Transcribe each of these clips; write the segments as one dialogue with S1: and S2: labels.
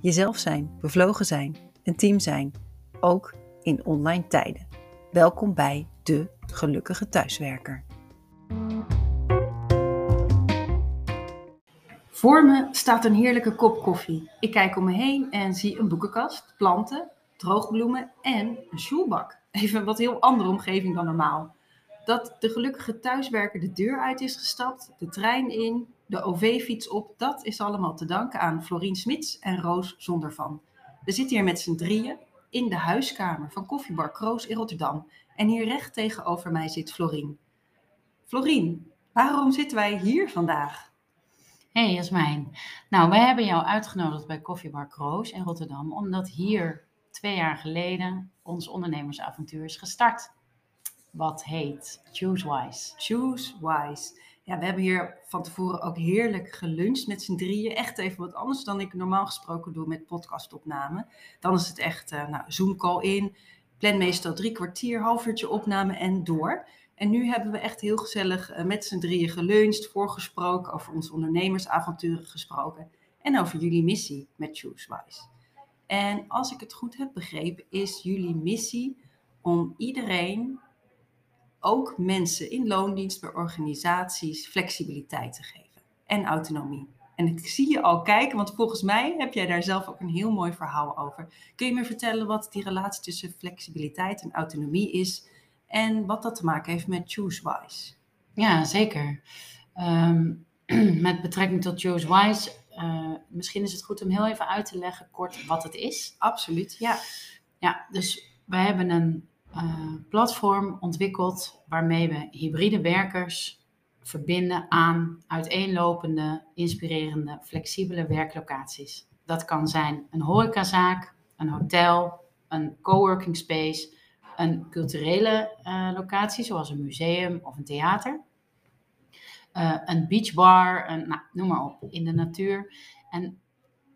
S1: Jezelf zijn, bevlogen zijn, een team zijn, ook in online tijden. Welkom bij de gelukkige thuiswerker. Voor me staat een heerlijke kop koffie. Ik kijk om me heen en zie een boekenkast, planten, droogbloemen en een sjoelbak. Even wat heel andere omgeving dan normaal. Dat de gelukkige thuiswerker de deur uit is gestapt, de trein in, de OV-fiets op, dat is allemaal te danken aan Florien Smits en Roos Zondervan. We zitten hier met z'n drieën in de huiskamer van Koffiebar Kroos in Rotterdam. En hier recht tegenover mij zit Florien. Florien, waarom zitten wij hier vandaag?
S2: Hey Jasmijn. Nou, wij hebben jou uitgenodigd bij Koffiebar Kroos in Rotterdam, omdat hier twee jaar geleden ons ondernemersavontuur is gestart. Wat heet Choose Wise.
S1: Choose Wise. Ja, we hebben hier van tevoren ook heerlijk geluncht met z'n drieën. Echt even wat anders dan ik normaal gesproken doe met podcastopname. Dan is het echt uh, nou, Zoom call in. Plan meestal drie kwartier, half uurtje opname en door. En nu hebben we echt heel gezellig uh, met z'n drieën geluncht, voorgesproken, over onze ondernemersavonturen gesproken. En over jullie missie met ChooseWise. En als ik het goed heb begrepen, is jullie missie om iedereen ook mensen in loondienst bij organisaties flexibiliteit te geven en autonomie. En ik zie je al kijken, want volgens mij heb jij daar zelf ook een heel mooi verhaal over. Kun je me vertellen wat die relatie tussen flexibiliteit en autonomie is en wat dat te maken heeft met ChooseWise?
S2: Ja, zeker. Um, met betrekking tot ChooseWise, uh, misschien is het goed om heel even uit te leggen kort wat het is.
S1: Absoluut, ja.
S2: Ja, dus wij hebben een platform ontwikkeld waarmee we hybride werkers verbinden aan uiteenlopende, inspirerende, flexibele werklocaties. Dat kan zijn een horecazaak, een hotel, een coworking space, een culturele uh, locatie zoals een museum of een theater, uh, een beachbar, een, nou, noem maar op, in de natuur. En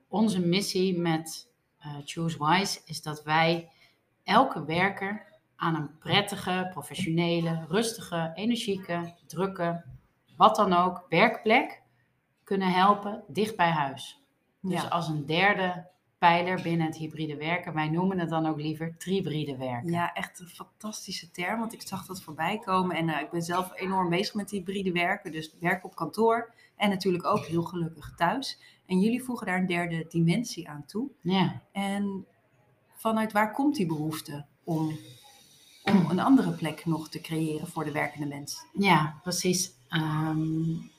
S2: onze missie met uh, Choose Wise is dat wij elke werker aan een prettige, professionele, rustige, energieke, drukke, wat dan ook, werkplek kunnen helpen dicht bij huis. Dus als een derde pijler binnen het hybride werken. Wij noemen het dan ook liever tribride werken.
S1: Ja, echt een fantastische term, want ik zag dat voorbij komen. En uh, ik ben zelf enorm bezig met hybride werken. Dus werk op kantoor en natuurlijk ook heel gelukkig thuis. En jullie voegen daar een derde dimensie aan toe.
S2: Ja.
S1: En vanuit waar komt die behoefte om om een andere plek nog te creëren voor de werkende mens.
S2: Ja, precies. Um,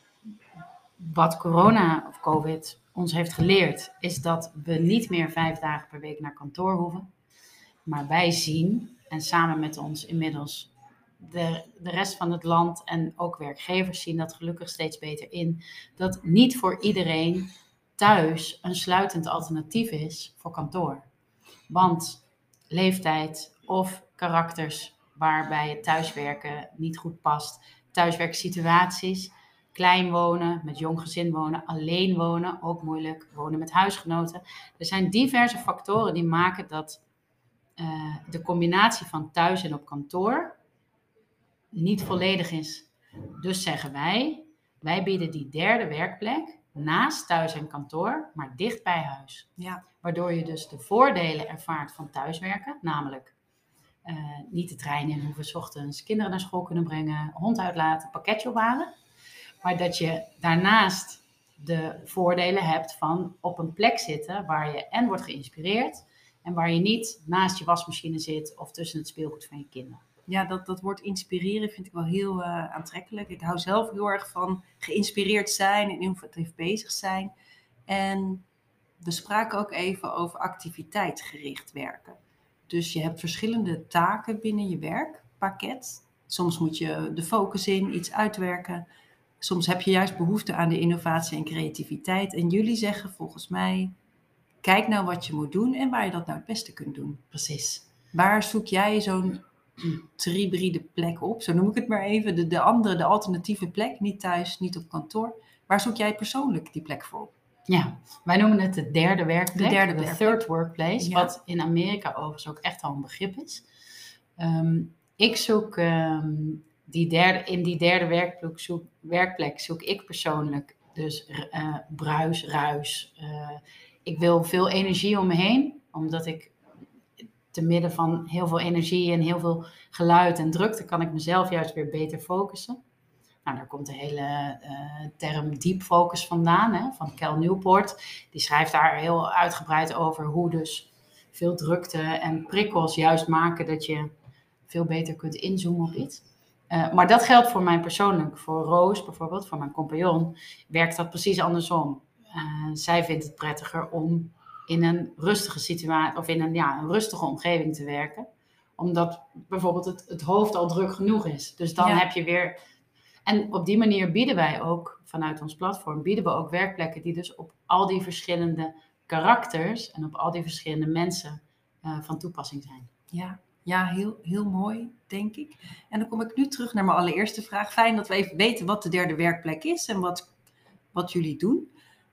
S2: wat corona of COVID ons heeft geleerd, is dat we niet meer vijf dagen per week naar kantoor hoeven. Maar wij zien, en samen met ons inmiddels de, de rest van het land en ook werkgevers zien dat gelukkig steeds beter in, dat niet voor iedereen thuis een sluitend alternatief is voor kantoor. Want leeftijd of karakters waarbij het thuiswerken niet goed past. Thuiswerksituaties, klein wonen, met jong gezin wonen, alleen wonen, ook moeilijk, wonen met huisgenoten. Er zijn diverse factoren die maken dat uh, de combinatie van thuis en op kantoor niet volledig is. Dus zeggen wij, wij bieden die derde werkplek naast thuis en kantoor, maar dicht bij huis.
S1: Ja.
S2: Waardoor je dus de voordelen ervaart van thuiswerken, namelijk uh, niet de trein in hoeven, s ochtends kinderen naar school kunnen brengen, hond uitlaten, pakketje ophalen. Maar dat je daarnaast de voordelen hebt van op een plek zitten waar je en wordt geïnspireerd en waar je niet naast je wasmachine zit of tussen het speelgoed van je kinderen.
S1: Ja, dat, dat woord inspireren vind ik wel heel uh, aantrekkelijk. Ik hou zelf heel erg van geïnspireerd zijn en innovatief bezig zijn. En we spraken ook even over activiteitgericht werken. Dus je hebt verschillende taken binnen je werkpakket. Soms moet je de focus in, iets uitwerken. Soms heb je juist behoefte aan de innovatie en creativiteit. En jullie zeggen volgens mij, Kijk nou wat je moet doen en waar je dat nou het beste kunt doen.
S2: Precies.
S1: Waar zoek jij zo'n hybride plek op? Zo noem ik het maar even. De, de andere, de alternatieve plek. Niet thuis, niet op kantoor. Waar zoek jij persoonlijk die plek voor op?
S2: Ja, wij noemen het de derde werkplek.
S1: De derde
S2: de third workplace.
S1: Ja.
S2: Wat in Amerika overigens ook echt al een begrip is. Ehm, ik zoek ehm, die derde, in die derde werkplek zoek, werkplek zoek ik persoonlijk dus eh, bruis, ruis. Eh, ik wil veel energie om me heen, omdat ik te midden van heel veel energie en heel veel geluid en drukte kan ik mezelf juist weer beter focussen. Nou, daar komt de hele eh, term deep focus vandaan, hè, van Cal Newport. Die schrijft daar heel uitgebreid over hoe dus veel drukte en prikkels juist maken dat je veel beter kunt inzoomen op iets. Eh, maar dat geldt voor mij persoonlijk. Voor Roos bijvoorbeeld, voor mijn compagnon, werkt dat precies andersom. Eh, zij vindt het prettiger om in een rustige situatie of in een, ja, een rustige omgeving te werken. Omdat bijvoorbeeld het, het hoofd al druk genoeg is. Dus dan
S1: Ja.
S2: heb je weer. En op die manier bieden wij ook vanuit ons platform, bieden we ook werkplekken die dus op al die verschillende karakters en op al die verschillende mensen eh, van toepassing zijn.
S1: Ja, ja heel, heel mooi, denk ik. En dan kom ik nu terug naar mijn allereerste vraag. Fijn dat we even weten wat de derde werkplek is en wat, wat jullie doen.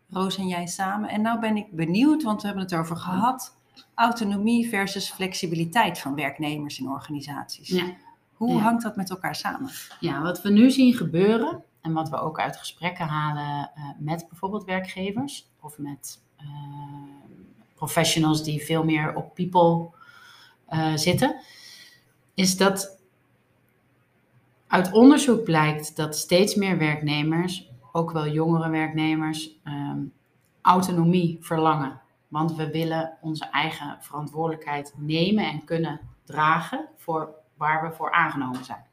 S1: Roos en jij samen. En nou ben ik benieuwd, want we hebben het over gehad. Autonomie versus flexibiliteit van werknemers in organisaties.
S2: Ja.
S1: Hoe
S2: Ja.
S1: hangt dat met elkaar samen?
S2: Ja, wat we nu zien gebeuren en wat we ook uit gesprekken halen eh, met bijvoorbeeld werkgevers of met eh, professionals die veel meer op people eh, zitten, is dat uit onderzoek blijkt dat steeds meer werknemers, ook wel jongere werknemers, ehm, autonomie verlangen. Want we willen onze eigen verantwoordelijkheid nemen en kunnen dragen voor waar we voor aangenomen zijn.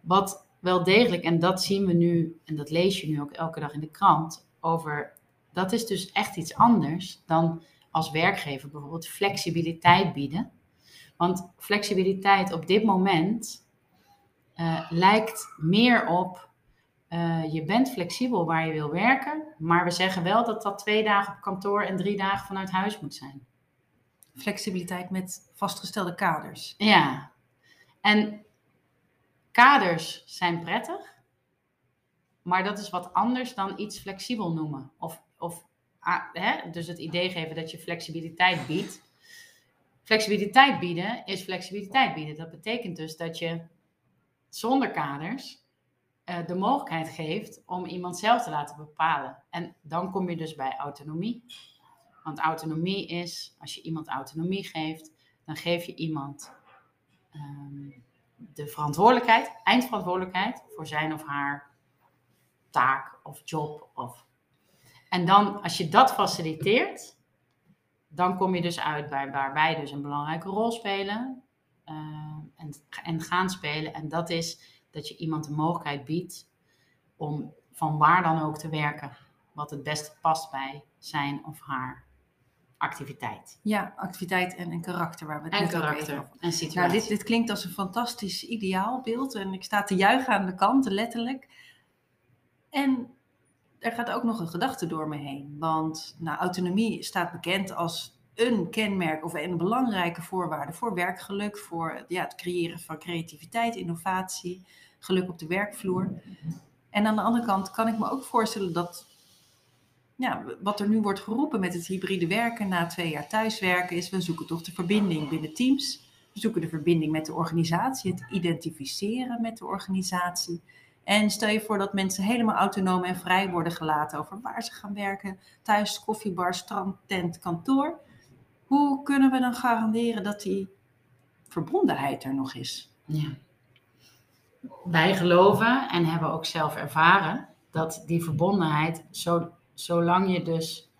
S2: Wat wel degelijk, en dat zien we nu, en dat lees je nu ook elke dag in de krant, over dat is dus echt iets anders dan als werkgever bijvoorbeeld flexibiliteit bieden. Want flexibiliteit op dit moment eh, lijkt meer op eh, je bent flexibel waar je wil werken, maar we zeggen wel dat dat twee dagen op kantoor en drie dagen vanuit huis moet zijn.
S1: Flexibiliteit met vastgestelde kaders.
S2: Ja, en kaders zijn prettig, maar dat is wat anders dan iets flexibel noemen. Of, of ah, hè, dus het idee geven dat je flexibiliteit biedt. Flexibiliteit bieden is flexibiliteit bieden. Dat betekent dus dat je zonder kaders eh, de mogelijkheid geeft om iemand zelf te laten bepalen. En dan kom je dus bij autonomie. Want autonomie is, als je iemand autonomie geeft, dan geef je iemand ehm, de verantwoordelijkheid, eindverantwoordelijkheid voor zijn of haar taak of job. Of... En dan, als je dat faciliteert, dan kom je dus uit bij waar wij dus een belangrijke rol spelen eh, en, en gaan spelen. En dat is dat je iemand de mogelijkheid biedt om van waar dan ook te werken, wat het beste past bij zijn of haar activiteit.
S1: Ja, activiteit en, en karakter waar we het
S2: En
S1: ook
S2: karakter en situatie.
S1: Nou, dit, dit klinkt als een fantastisch ideaalbeeld en ik sta te juichen aan de kant, letterlijk. En er gaat ook nog een gedachte door me heen, want nou, autonomie staat bekend als een kenmerk of een belangrijke voorwaarde voor werkgeluk, voor ja, het creëren van creativiteit, innovatie, geluk op de werkvloer. En aan de andere kant kan ik me ook voorstellen dat ja, wat er nu wordt geroepen met het hybride werken na twee jaar thuiswerken is, we zoeken toch de verbinding binnen teams. We zoeken de verbinding met de organisatie, het identificeren met de organisatie. En stel je voor dat mensen helemaal autonoom en vrij worden gelaten over waar ze gaan werken, thuis, koffiebar, strand, tent, kantoor. Hoe kunnen we dan garanderen dat die verbondenheid er nog is?
S2: Ja. Wij geloven en hebben ook zelf ervaren dat die verbondenheid, zo, zolang je dus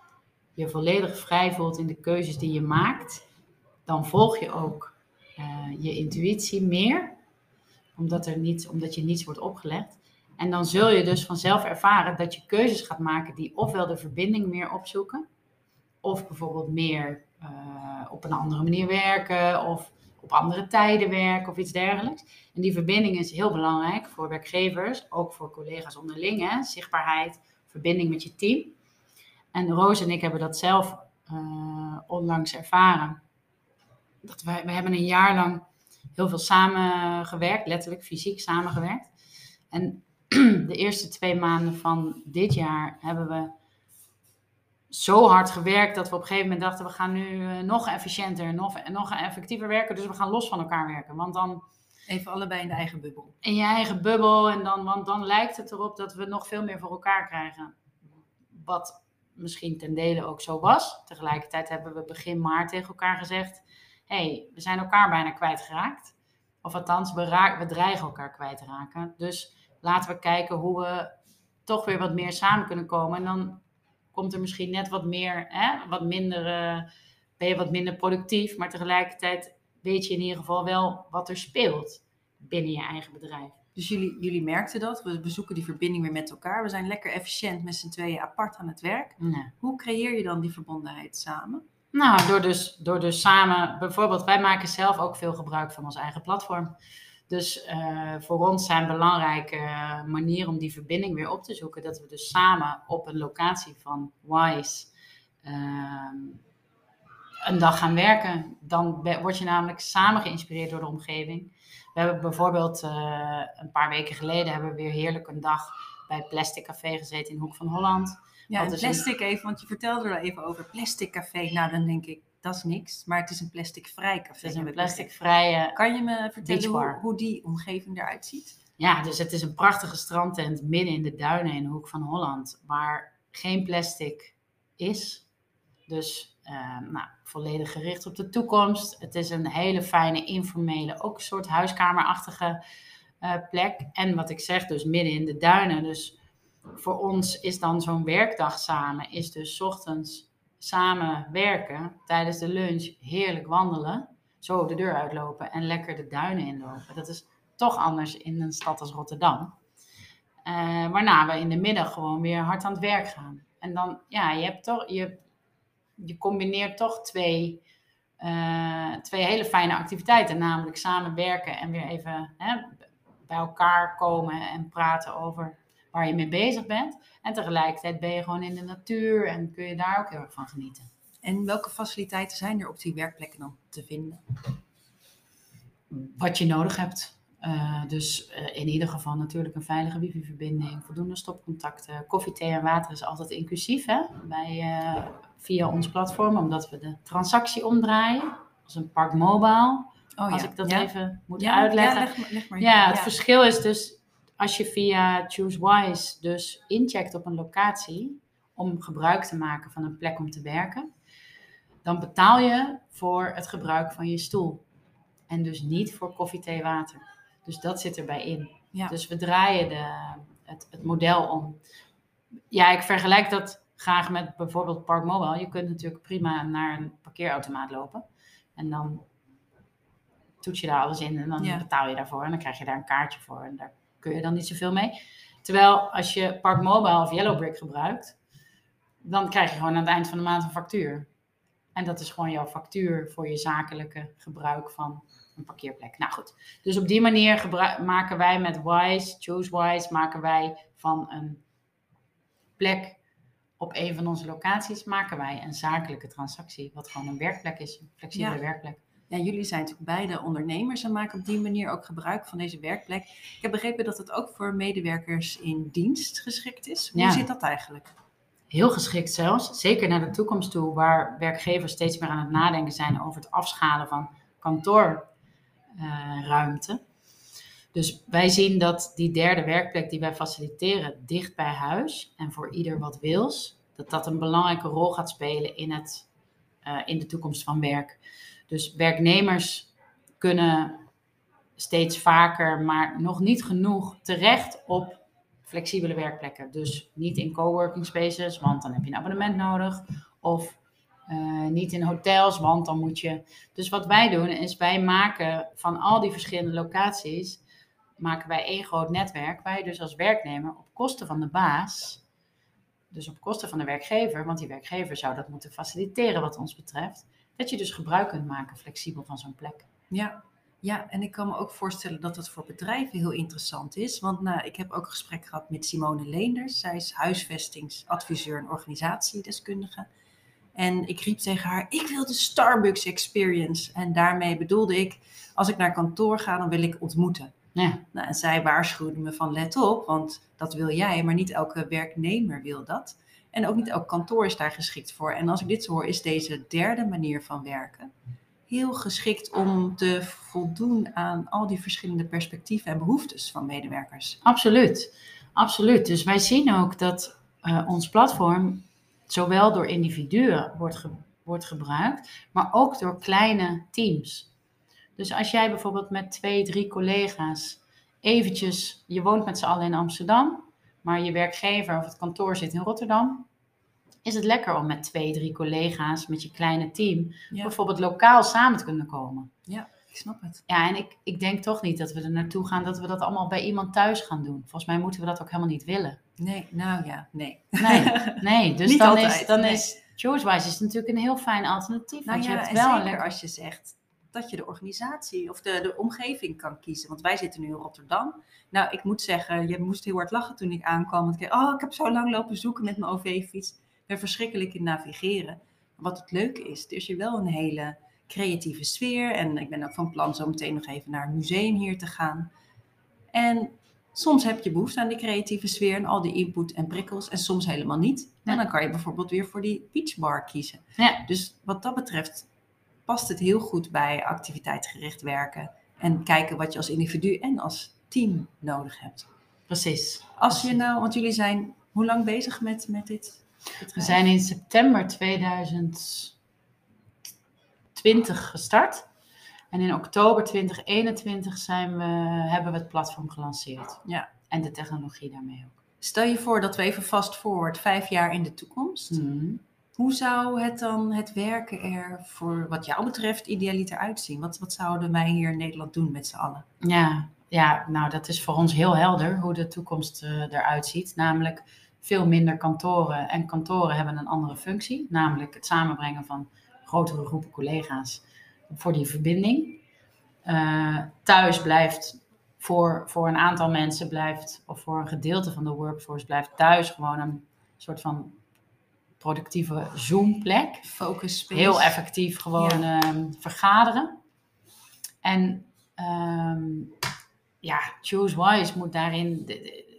S2: je volledig vrij voelt in de keuzes die je maakt, dan volg je ook eh, je intuïtie meer, omdat, er niet, omdat je niets wordt opgelegd. En dan zul je dus vanzelf ervaren dat je keuzes gaat maken die ofwel de verbinding meer opzoeken, of bijvoorbeeld meer eh, op een andere manier werken, of op andere tijden werken of iets dergelijks. En die verbinding is heel belangrijk voor werkgevers, ook voor collega's onderling. Hè? Zichtbaarheid, verbinding met je team. En Roos en ik hebben dat zelf eh, onlangs ervaren. Dat wij, we hebben een jaar lang heel veel samengewerkt, letterlijk fysiek samengewerkt. En de eerste twee maanden van dit jaar hebben we zo hard gewerkt dat we op een gegeven moment dachten: we gaan nu eh, nog efficiënter, nog, nog effectiever werken. Dus we gaan los van elkaar werken. Want dan.
S1: Even allebei in de eigen bubbel.
S2: In je eigen bubbel. En dan, want dan lijkt het erop dat we nog veel meer voor elkaar krijgen. Wat misschien ten dele ook zo was. Tegelijkertijd hebben we begin maart tegen elkaar gezegd: hey, we zijn elkaar bijna kwijtgeraakt. Of althans, we, we dreigen elkaar kwijt te raken. Dus laten we kijken hoe we toch weer wat meer samen kunnen komen. En dan komt er misschien net wat meer, hè, wat minder, uh, ben je wat minder productief. Maar tegelijkertijd weet je in ieder geval wel wat er speelt binnen je eigen bedrijf.
S1: Dus jullie, jullie merkten dat, we bezoeken die verbinding weer met elkaar. We zijn lekker efficiënt met z'n tweeën apart aan het werk. Hoe creëer je dan die verbondenheid samen?
S2: Nou, door dus, door dus samen, bijvoorbeeld, wij maken zelf ook veel gebruik van ons eigen platform. Dus uh, voor ons zijn belangrijke manieren om die verbinding weer op te zoeken, dat we dus samen op een locatie van WISE uh, een dag gaan werken. Dan word je namelijk samen geïnspireerd door de omgeving. We hebben bijvoorbeeld uh, een paar weken geleden hebben we weer heerlijk een dag bij Plastic Café gezeten in Hoek van Holland.
S1: Ja, plastic even, want je vertelde er even over plastic café. Nou, dan denk ik, dat is niks. Maar het is een plasticvrij café.
S2: Het is een plasticvrije
S1: Kan je me vertellen hoe, hoe, die omgeving eruit ziet?
S2: Ja, dus het is een prachtige strandtent midden in de duinen in de hoek van Holland. Waar geen plastic is. Dus nou, volledig gericht op de toekomst. Het is een hele fijne, informele, ook een soort huiskamerachtige uh, plek. En wat ik zeg, dus midden in de duinen. Dus voor ons is dan zo'n werkdag samen, is dus ochtends samen werken, tijdens de lunch heerlijk wandelen, zo de deur uitlopen en lekker de duinen inlopen. Dat is toch anders in een stad als Rotterdam. Uh, waarna we in de middag gewoon weer hard aan het werk gaan. En dan, ja, je hebt toch, je, je combineert toch twee, uh, twee hele fijne activiteiten, namelijk samen werken en weer even hè, bij elkaar komen en praten over waar je mee bezig bent. En tegelijkertijd ben je gewoon in de natuur en kun je daar ook heel erg van genieten.
S1: En welke faciliteiten zijn er op die werkplekken dan te vinden?
S2: Wat je nodig hebt. Uh, dus uh, in ieder geval natuurlijk een veilige wifi-verbinding, voldoende stopcontacten. Koffie, thee en water is altijd inclusief hè? Bij, uh, via ons platform, omdat we de transactie omdraaien. Als een park mobile. Oh, als ja. ik dat ja. even moet ja, uitleggen. Ja, leg, leg maar. ja, het verschil is dus als je via ChooseWise dus incheckt op een locatie om gebruik te maken van een plek om te werken, dan betaal je voor het gebruik van je stoel. En dus niet voor koffie, thee, water. Dus dat zit erbij in. Dus we draaien de, het, het model om. Ja, ik vergelijk dat graag met bijvoorbeeld Park Mobile. Je kunt natuurlijk prima naar een parkeerautomaat lopen. En dan toets je daar alles in en dan betaal je daarvoor. En dan krijg je daar een kaartje voor. En daar kun je dan niet zoveel mee. Terwijl als je Park Mobile of Yellowbrick gebruikt, dan krijg je gewoon aan het eind van de maand een factuur. En dat is gewoon jouw factuur voor je zakelijke gebruik van een parkeerplek. Nou goed, dus op die manier maken wij met Wise, ChooseWise, maken wij van een plek op een van onze locaties, maken wij een zakelijke transactie. Wat gewoon een werkplek is, een flexibele werkplek.
S1: Ja, jullie zijn natuurlijk beide ondernemers en maken op die manier ook gebruik van deze werkplek. Ik heb begrepen dat het ook voor medewerkers in dienst geschikt is. Hoe zit dat eigenlijk?
S2: Heel geschikt zelfs, zeker naar de toekomst toe, waar werkgevers steeds meer aan het nadenken zijn over het afschalen van kantoorruimte. Uh, dus wij zien dat die derde werkplek die wij faciliteren, dicht bij huis en voor ieder wat wils, dat dat een belangrijke rol gaat spelen in, het, uh, in de toekomst van werk. Dus werknemers kunnen steeds vaker, maar nog niet genoeg terecht op flexibele werkplekken. Dus niet in coworking spaces, want dan heb je een abonnement nodig. Of uh, niet in hotels, want dan moet je. Dus wat wij doen is wij maken van al die verschillende locaties maken wij één groot netwerk waar je dus als werknemer op kosten van de baas, dus op kosten van de werkgever, want die werkgever zou dat moeten faciliteren wat ons betreft, dat je dus gebruik kunt maken flexibel van zo'n plek.
S1: Ja, ja, en ik kan me ook voorstellen dat het voor bedrijven heel interessant is. Want nou, ik heb ook een gesprek gehad met Simone Leenders. Zij is huisvestingsadviseur en organisatiedeskundige. En ik riep tegen haar, ik wil de Starbucks experience. En daarmee bedoelde ik, als ik naar kantoor ga, dan wil ik ontmoeten.
S2: Ja.
S1: Nou, en zij waarschuwde me van let op, want dat wil jij, maar niet elke werknemer wil dat. En ook niet elk kantoor is daar geschikt voor. En als ik dit hoor, is deze derde manier van werken heel geschikt om te voldoen aan al die verschillende perspectieven en behoeftes van medewerkers.
S2: Absoluut, absoluut. Dus wij zien ook dat uh, ons platform zowel door individuen wordt, ge wordt gebruikt, maar ook door kleine teams. Dus als jij bijvoorbeeld met twee, drie collega's eventjes, je woont met z'n allen in Amsterdam, maar je werkgever of het kantoor zit in Rotterdam, is het lekker om met twee, drie collega's, met je kleine team, bijvoorbeeld lokaal samen te kunnen komen.
S1: Ja, ik snap het.
S2: Ja, en ik, ik denk toch niet dat we er naartoe gaan dat we dat allemaal bij iemand thuis gaan doen. Volgens mij moeten we dat ook helemaal niet willen.
S1: Nee, nou ja, nee.
S2: Nee, nee. dus dan, is, dan is ChooseWise is natuurlijk een heel fijn alternatief.
S1: Nou
S2: want
S1: ja,
S2: je hebt
S1: en
S2: wel
S1: zeker
S2: lekker...
S1: als je zegt dat je de organisatie of de, de omgeving kan kiezen. Want wij zitten nu in Rotterdam. Nou, ik moet zeggen, je moest heel hard lachen toen ik aankwam. Want ik, oh, ik heb zo lang lopen zoeken met mijn OV-fiets. Ik ben verschrikkelijk in navigeren. Wat het leuke is, er is je wel een hele creatieve sfeer. En ik ben ook van plan zo meteen nog even naar een museum hier te gaan. En soms heb je behoefte aan die creatieve sfeer en al die input en prikkels. En soms helemaal niet. En dan kan je bijvoorbeeld weer voor die beachbar kiezen.
S2: Ja.
S1: Dus wat dat betreft past het heel goed bij activiteitsgericht werken. En kijken wat je als individu en als team nodig hebt.
S2: Precies.
S1: Als je nou, want jullie zijn hoe lang bezig met, met dit?
S2: We zijn in september 2020 gestart. En in oktober 2021 zijn we, hebben we het platform gelanceerd.
S1: Ja.
S2: En de technologie daarmee ook.
S1: Stel je voor dat we even fast forward vijf jaar in de toekomst.
S2: Mhm.
S1: Hoe zou het dan, het werken er voor wat jou betreft, idealiter uitzien? Wat, wat zouden wij hier in Nederland doen met z'n allen?
S2: Ja, ja, nou dat is voor ons heel helder hoe de toekomst eh, eruit ziet. Namelijk veel minder kantoren. En kantoren hebben een andere functie. Namelijk het samenbrengen van grotere groepen collega's voor die verbinding. Eh, thuis blijft voor, voor een aantal mensen blijft, of voor een gedeelte van de workforce blijft thuis gewoon een soort van productieve Zoom-plek.
S1: Focus space.
S2: Heel effectief gewoon ehm, vergaderen. En ehm, ja, ChooseWise moet daarin de- de-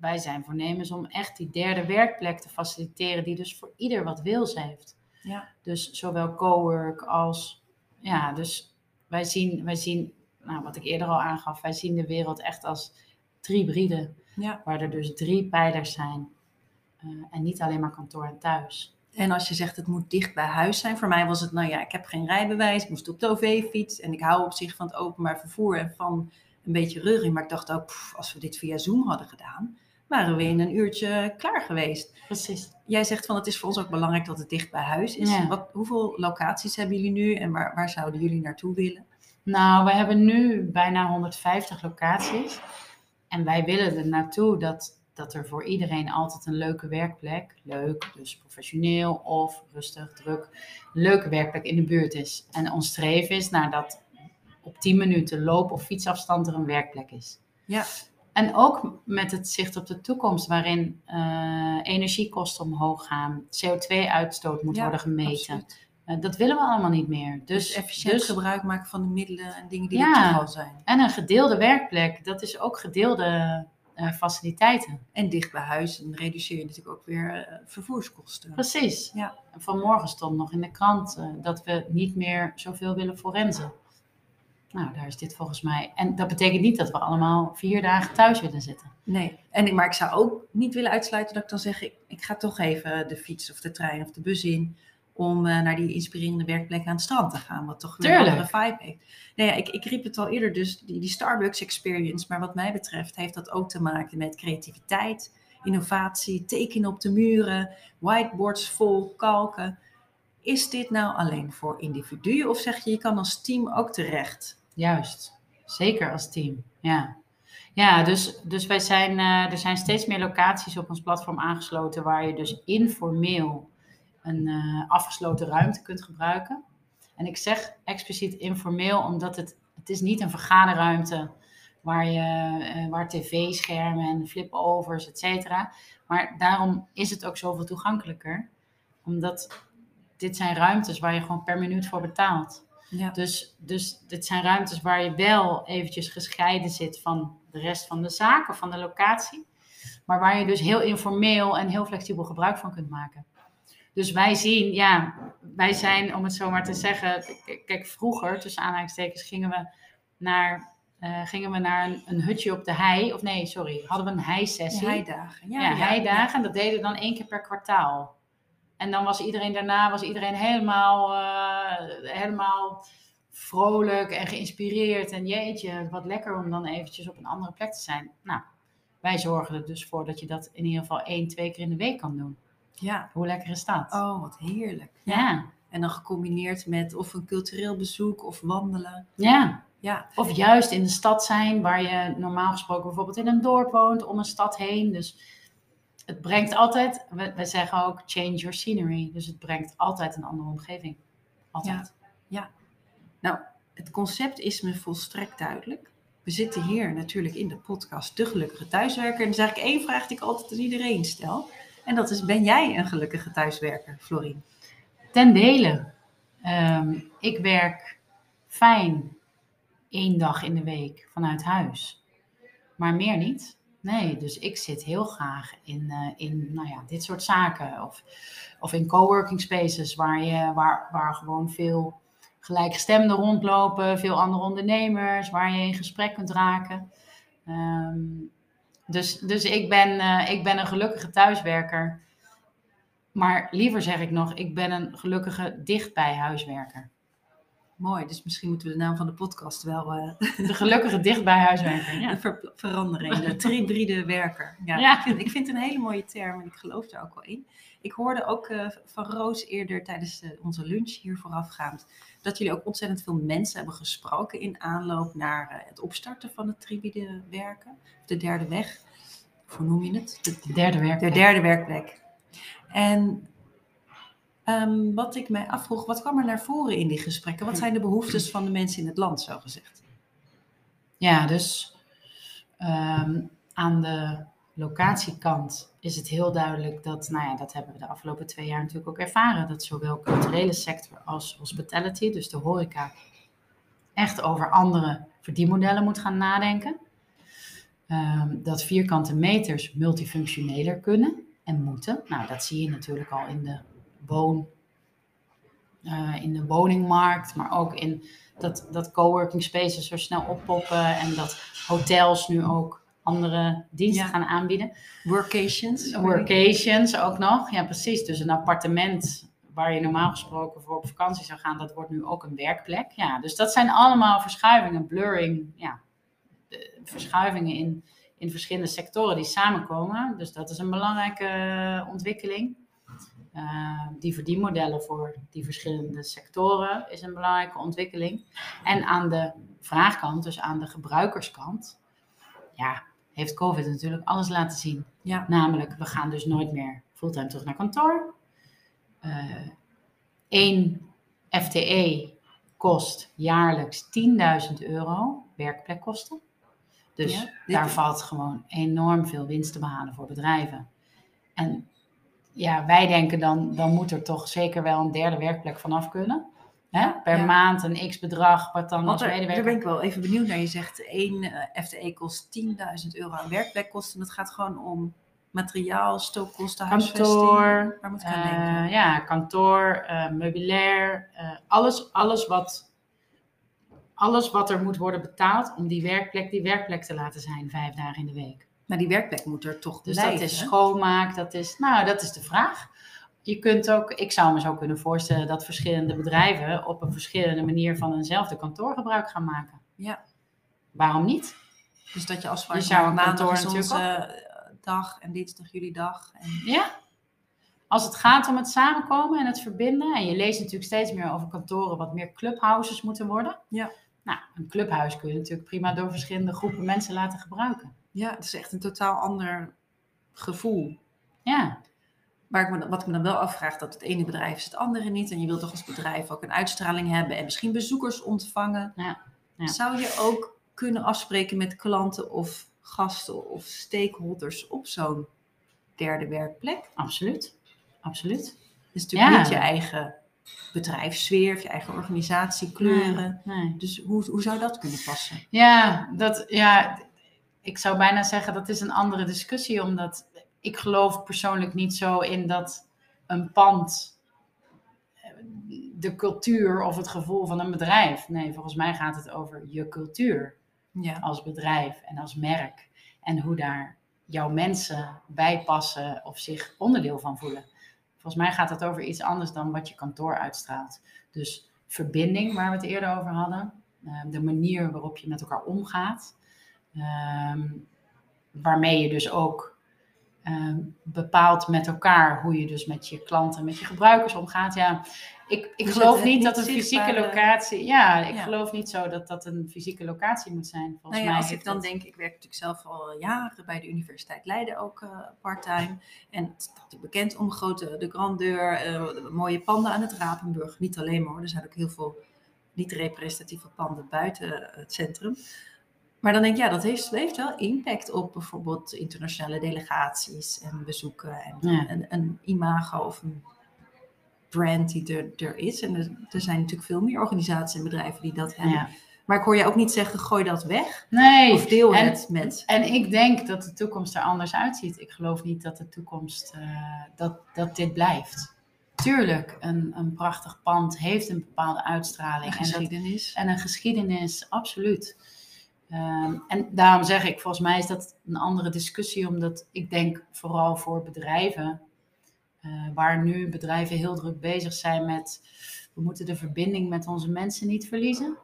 S2: bij zijn voornemens om echt die derde werkplek te faciliteren, die dus voor ieder wat wils heeft.
S1: Ja.
S2: Dus zowel cowork als, ja, dus wij zien, wij zien, nou, wat ik eerder al aangaf, wij zien de wereld echt als drie hybride,
S1: Ja.
S2: waar er dus drie pijlers zijn. Eh, en niet alleen maar kantoor en thuis.
S1: En als je zegt het moet dicht bij huis zijn, voor mij was het, nou ja, ik heb geen rijbewijs, ik moest op de OV-fiets en ik hou op zich van het openbaar vervoer en van een beetje reuring. Maar ik dacht ook, pff, als we dit via Zoom hadden gedaan, waren we in een uurtje klaar geweest.
S2: Precies.
S1: Jij zegt van het is voor ons ook belangrijk dat het dicht bij huis is.
S2: Ja.
S1: Wat, hoeveel locaties hebben jullie nu en waar, waar zouden jullie naartoe willen?
S2: Nou, we hebben nu bijna 150 locaties. En wij willen er naartoe dat, dat er voor iedereen altijd een leuke werkplek, leuk, dus professioneel of rustig, druk, leuke werkplek in de buurt is. En ons streven is naar dat op 10 minuten loop- of fietsafstand er een werkplek is.
S1: Ja,
S2: En ook met het zicht op de toekomst, waarin eh, energiekosten omhoog gaan, CO2-uitstoot moet
S1: Ja,
S2: worden gemeten. Eh, dat willen we allemaal niet meer.
S1: Dus,
S2: Dus,
S1: efficiënt
S2: dus-
S1: gebruik maken van de middelen en dingen die er al zijn.
S2: En een gedeelde werkplek, dat is ook gedeelde eh, faciliteiten.
S1: En dicht bij huis, dan reduceer je natuurlijk ook weer eh, vervoerskosten.
S2: Precies.
S1: Ja.
S2: En vanmorgen stond nog in de krant eh, dat we niet meer zoveel willen forensen. Nou, daar is dit volgens mij. En dat betekent niet dat we allemaal vier dagen thuis willen zitten.
S1: Nee, en ik, maar ik zou ook niet willen uitsluiten dat ik dan zeg, ik, ik ga toch even de fiets of de trein of de bus in om eh, naar die inspirerende werkplek aan het strand te gaan, wat toch een andere vibe heeft. Nee, ja, ik, ik riep het al eerder, dus die, die Starbucks experience, maar wat mij betreft heeft dat ook te maken met creativiteit, innovatie, tekenen op de muren, whiteboards vol kalken. Is dit nou alleen voor individuen of zeg je, je kan als team ook terecht?
S2: Juist. Zeker als team. Ja. Ja, dus, dus wij zijn, eh, er zijn steeds meer locaties op ons platform aangesloten waar je dus informeel een eh, afgesloten ruimte kunt gebruiken. En ik zeg expliciet informeel, omdat het, het is niet een vergaderruimte waar, je, eh, waar tv-schermen en flip-overs, et cetera. Maar daarom is het ook zoveel toegankelijker. Omdat dit zijn ruimtes waar je gewoon per minuut voor betaalt.
S1: Ja.
S2: Dus, dus dit zijn ruimtes waar je wel eventjes gescheiden zit van de rest van de zaak of van de locatie. Maar waar je dus heel informeel en heel flexibel gebruik van kunt maken. Dus wij zien, ja, wij zijn, om het zo maar te zeggen, kijk, vroeger, tussen aanhalingstekens, gingen we naar, eh, gingen we naar een, een hutje op de hei, of nee, sorry, hadden we een heisessie.
S1: Ja, heidagen.
S2: Ja, heidagen. En dat deden we dan één keer per kwartaal. En dan was iedereen daarna was iedereen helemaal, eh, helemaal vrolijk en geïnspireerd. En jeetje, wat lekker om dan eventjes op een andere plek te zijn. Nou, wij zorgen er dus voor dat je dat in ieder geval één, twee keer in de week kan doen.
S1: Ja.
S2: Hoe lekker is dat?
S1: Oh, wat heerlijk.
S2: ja.
S1: En dan gecombineerd met of een cultureel bezoek of wandelen.
S2: ja.
S1: Ja,
S2: Of juist in de stad zijn, waar je normaal gesproken bijvoorbeeld in een dorp woont, om een stad heen. Dus het brengt altijd, we, we zeggen ook change your scenery. Dus het brengt altijd een andere omgeving. Altijd.
S1: nou, het concept is me volstrekt duidelijk. We zitten hier natuurlijk in de podcast De Gelukkige Thuiswerker. En er is eigenlijk één vraag die ik altijd aan iedereen stel. En dat is, ben jij een gelukkige thuiswerker, Florien?
S2: Ten dele. Ehm, ik werk fijn één dag in de week vanuit huis. Maar meer niet. Nee, dus ik zit heel graag in, eh, in nou ja, dit soort zaken. Of, of in coworking spaces waar, je, waar, waar gewoon veel gelijkgestemden rondlopen. Veel andere ondernemers waar je in gesprek kunt raken. Ehm, dus dus ik, ben, eh, ik ben een gelukkige thuiswerker. Maar liever zeg ik nog, ik ben een gelukkige dichtbij huiswerker.
S1: Mooi, dus misschien moeten we de naam van de podcast wel eh,
S2: De gelukkige dichtbij huiswerker. Ja.
S1: ver- veranderen in de tribride werker. Ja,
S2: Ja.
S1: Ik, vind, ik vind het een hele mooie term en ik geloof daar ook wel in. Ik hoorde ook eh, van Roos eerder tijdens eh, onze lunch hier voorafgaand dat jullie ook ontzettend veel mensen hebben gesproken in aanloop naar het opstarten van het tribride werken. De derde weg. Hoe noem je het? De,
S2: De derde werk.
S1: de derde werkplek. En ehm, wat ik mij afvroeg, wat kwam er naar voren in die gesprekken? Wat zijn de behoeftes van de mensen in het land, zo gezegd?
S2: Ja, dus ehm, aan de locatiekant is het heel duidelijk dat, nou ja, dat hebben we de afgelopen twee jaar natuurlijk ook ervaren, dat zowel culturele sector als hospitality, dus de horeca, echt over andere verdienmodellen moet gaan nadenken. Ehm, dat vierkante meters multifunctioneler kunnen en moeten. Nou, dat zie je natuurlijk al in de woon, eh, in de woningmarkt, maar ook in dat, dat coworking spaces zo snel oppoppen en dat hotels nu ook andere diensten
S1: Ja.
S2: gaan aanbieden.
S1: Workations?
S2: Workations ook nog, ja precies. Dus een appartement waar je normaal gesproken voor op vakantie zou gaan, dat wordt nu ook een werkplek. Ja, dus dat zijn allemaal verschuivingen, blurring, ja, verschuivingen in, in verschillende sectoren die samenkomen. Dus dat is een belangrijke eh, ontwikkeling. Eh, die verdienmodellen voor die verschillende sectoren is een belangrijke ontwikkeling. En aan de vraagkant, dus aan de gebruikerskant, ja, heeft COVID natuurlijk alles laten zien.
S1: Ja.
S2: Namelijk, we gaan dus nooit meer fulltime terug naar kantoor. Eén FTE kost jaarlijks 10.000 euro werkplekkosten. Dus
S1: Ja,
S2: daar valt gewoon enorm veel winst te behalen voor bedrijven. En ja, wij denken dan, dan moet er toch zeker wel een derde werkplek vanaf kunnen. Hè? Per
S1: ja.
S2: maand een x-bedrag, wat dan als
S1: daar, daar
S2: medewerker...
S1: ben ik wel even benieuwd naar. Je zegt één eh, FTE kost 10.000 euro aan werkplekkosten. Dat gaat gewoon om materiaal, stookkosten, huisvesting.
S2: Kantoor,
S1: Waar moet ik aan
S2: Eh,
S1: denken?
S2: ja, kantoor, eh, meubilair, alles, alles, wat, alles wat er moet worden betaald om die werkplek die werkplek te laten zijn, vijf dagen in de week.
S1: Maar die werkplek moet er toch
S2: Dus
S1: blijven.
S2: dat is schoonmaak, dat is, nou, dat is de vraag. Je kunt ook, ik zou me zo kunnen voorstellen dat verschillende bedrijven op een verschillende manier van eenzelfde kantoor gebruik gaan maken.
S1: Ja.
S2: Waarom niet?
S1: Dus dat je afspraakt
S2: Je zou een kantoor
S1: is onze dag en dinsdag jullie dag. En,
S2: Ja. Als het gaat om het samenkomen en het verbinden, en je leest natuurlijk steeds meer over kantoren wat meer clubhouses moeten worden.
S1: Ja.
S2: Nou, een clubhuis kun je natuurlijk prima door verschillende groepen mensen laten gebruiken.
S1: Ja, het is echt een totaal ander gevoel.
S2: Ja,
S1: ik me, wat ik me dan wel afvraag, dat het ene bedrijf is het andere niet. En je wilt toch als bedrijf ook een uitstraling hebben en misschien bezoekers ontvangen.
S2: Ja, ja.
S1: Zou je ook kunnen afspreken met klanten of gasten of stakeholders op zo'n derde werkplek?
S2: absoluut. Absoluut.
S1: Het is natuurlijk
S2: Ja.
S1: niet je eigen bedrijfssfeer of je eigen organisatie, kleuren.
S2: Nee, nee.
S1: Dus hoe, hoe zou dat kunnen passen?
S2: Ja, dat, ja, ik zou bijna zeggen dat is een andere discussie, omdat ik geloof persoonlijk niet zo in dat een pand eh, de cultuur of het gevoel van een bedrijf. Nee, volgens mij gaat het over je cultuur
S1: Ja,
S2: als bedrijf en als merk. En hoe daar jouw mensen bij passen of zich onderdeel van voelen. Volgens mij gaat het over iets anders dan wat je kantoor uitstraalt. Dus verbinding, waar we het eerder over hadden. eh, de manier waarop je met elkaar omgaat. Ehm, waarmee je dus ook ehm, bepaalt met elkaar hoe je dus met je klanten, met je gebruikers omgaat. Ja, ik, ik
S1: Dus
S2: geloof niet dat een fysieke
S1: zichtbare-
S2: locatie. Ja, ik
S1: Ja.
S2: geloof niet zo dat dat een fysieke locatie moet zijn. Volgens
S1: Nou ja,
S2: mij
S1: als ik dan denk, ik werk natuurlijk zelf al jaren bij de Universiteit Leiden ook eh parttime. En het staat ook bekend om grote, de grandeur, eh, mooie panden aan het Rapenburg. Niet alleen maar hoor, er zijn ook heel veel niet representatieve panden buiten het centrum. Maar dan denk ik, ja, dat heeft, heeft wel impact op bijvoorbeeld internationale delegaties en bezoeken. En
S2: Ja.
S1: een, een imago of een brand die er, er is. En er, er zijn natuurlijk veel meer organisaties en bedrijven die dat hebben.
S2: Ja.
S1: Maar ik hoor je ook niet zeggen, gooi dat weg.
S2: Nee,
S1: Of deel
S2: en,
S1: het met.
S2: En ik denk dat de toekomst er anders uitziet. Ik geloof niet dat de toekomst, eh, dat, dat dit blijft. Tuurlijk, een, een prachtig pand heeft een bepaalde uitstraling.
S1: Een
S2: En, dat-
S1: geschiedenis.
S2: en een geschiedenis, absoluut. Ehm, en daarom zeg ik, volgens mij is dat een andere discussie, omdat ik denk vooral voor bedrijven, eh, waar nu bedrijven heel druk bezig zijn met, we moeten de verbinding met onze mensen niet verliezen.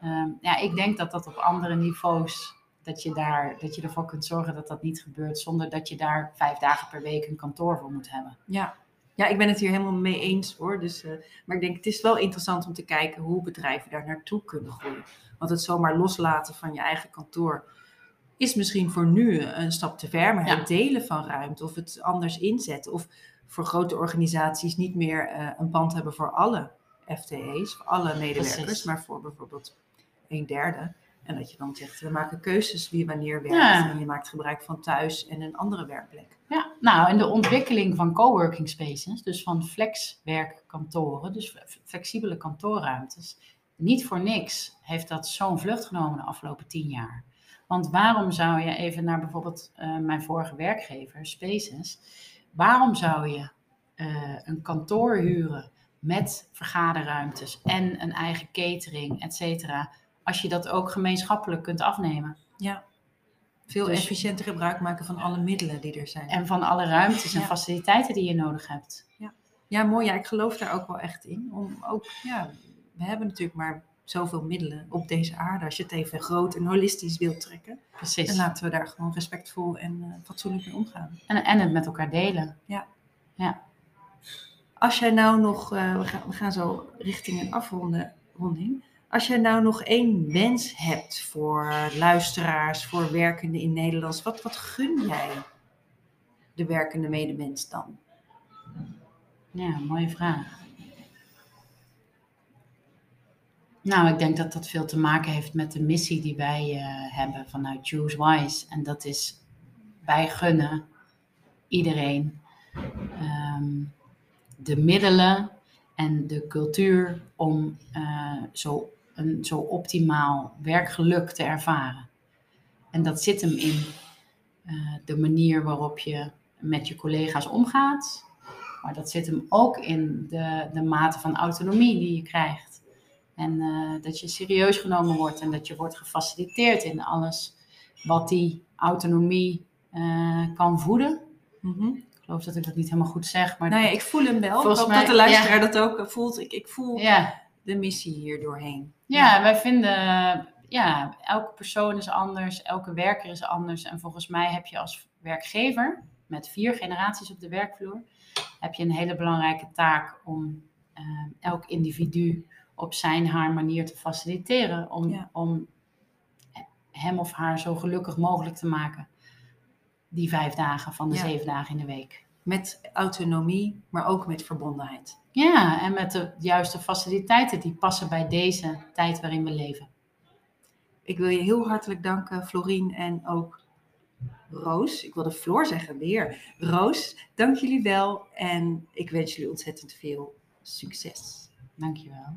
S2: Ehm, ja, ik denk dat dat op andere niveaus, dat je, daar, dat je ervoor kunt zorgen dat dat niet gebeurt, zonder dat je daar vijf dagen per week een kantoor voor moet hebben.
S1: Ja. ja, ik ben het hier helemaal mee eens hoor. Dus, eh, maar ik denk, het is wel interessant om te kijken hoe bedrijven daar naartoe kunnen groeien. Want het zomaar loslaten van je eigen kantoor is misschien voor nu een stap te ver. Maar
S2: Ja.
S1: het delen van ruimte of het anders inzetten. Of voor grote organisaties niet meer eh, een pand hebben voor alle FTE's, voor alle medewerkers.
S2: Precies.
S1: Maar voor bijvoorbeeld een derde. En dat je dan zegt, we maken keuzes wie wanneer werkt.
S2: Ja.
S1: En je maakt gebruik van thuis en een andere werkplek.
S2: Ja, nou, en de ontwikkeling van coworking spaces, dus van flexwerkkantoren, dus flexibele kantoorruimtes, niet voor niks heeft dat zo'n vlucht genomen de afgelopen tien jaar. Want waarom zou je even naar bijvoorbeeld eh, mijn vorige werkgever, Spaces, waarom zou je eh, een kantoor huren met vergaderruimtes en een eigen catering, et cetera, als je dat ook gemeenschappelijk kunt afnemen?
S1: Ja. Veel
S2: Dus-
S1: efficiënter gebruik maken van alle middelen die er zijn.
S2: En van alle ruimtes en
S1: Ja.
S2: faciliteiten die je nodig hebt.
S1: Ja, mooi. Ja, ik geloof daar ook wel echt in. Om ook, ja, we hebben natuurlijk maar zoveel middelen op deze aarde. Als je het even groot en holistisch wilt trekken.
S2: Precies.
S1: En laten we daar gewoon respectvol en eh, fatsoenlijk mee omgaan.
S2: En, en het met elkaar delen.
S1: Als jij nou nog, eh, we, gaan, we gaan zo richting een afronding. Als jij nou nog één wens hebt voor luisteraars, voor werkenden in Nederlands, wat, wat gun jij de werkende medemens dan?
S2: Ja, mooie vraag. Nou, ik denk dat dat veel te maken heeft met de missie die wij eh, hebben vanuit Choose Wise. En dat is, wij gunnen iedereen ehm, de middelen en de cultuur om eh, zo, een zo optimaal werkgeluk te ervaren. En dat zit hem in eh, de manier waarop je met je collega's omgaat, maar dat zit hem ook in de, de mate van autonomie die je krijgt. En eh, dat je serieus genomen wordt en dat je wordt gefaciliteerd in alles wat die autonomie eh, kan voeden.
S1: Mhm.
S2: Ik geloof dat ik dat niet helemaal goed zeg, maar
S1: Nou ja, ik voel hem wel.
S2: Volgens
S1: ik hoop
S2: mij-
S1: dat de luisteraar dat ook voelt. Ik, ik voel
S2: ja,
S1: de missie hier doorheen.
S2: ja, wij vinden, ja, elke persoon is anders, elke werker is anders. En volgens mij heb je als werkgever, met vier generaties op de werkvloer, heb je een hele belangrijke taak om eh, elk individu op zijn haar manier te faciliteren. Om,
S1: Ja.
S2: om hem of haar zo gelukkig mogelijk te maken. Die vijf dagen van de
S1: Ja.
S2: zeven dagen in de week.
S1: Met autonomie, maar ook met verbondenheid.
S2: Ja, en met de juiste faciliteiten die passen bij deze tijd waarin we leven.
S1: Ik wil je heel hartelijk danken, Florien en ook Roos. Ik wilde Floor zeggen, weer. Roos, dank jullie wel. En ik wens jullie ontzettend veel Succes!
S2: Dankjewel.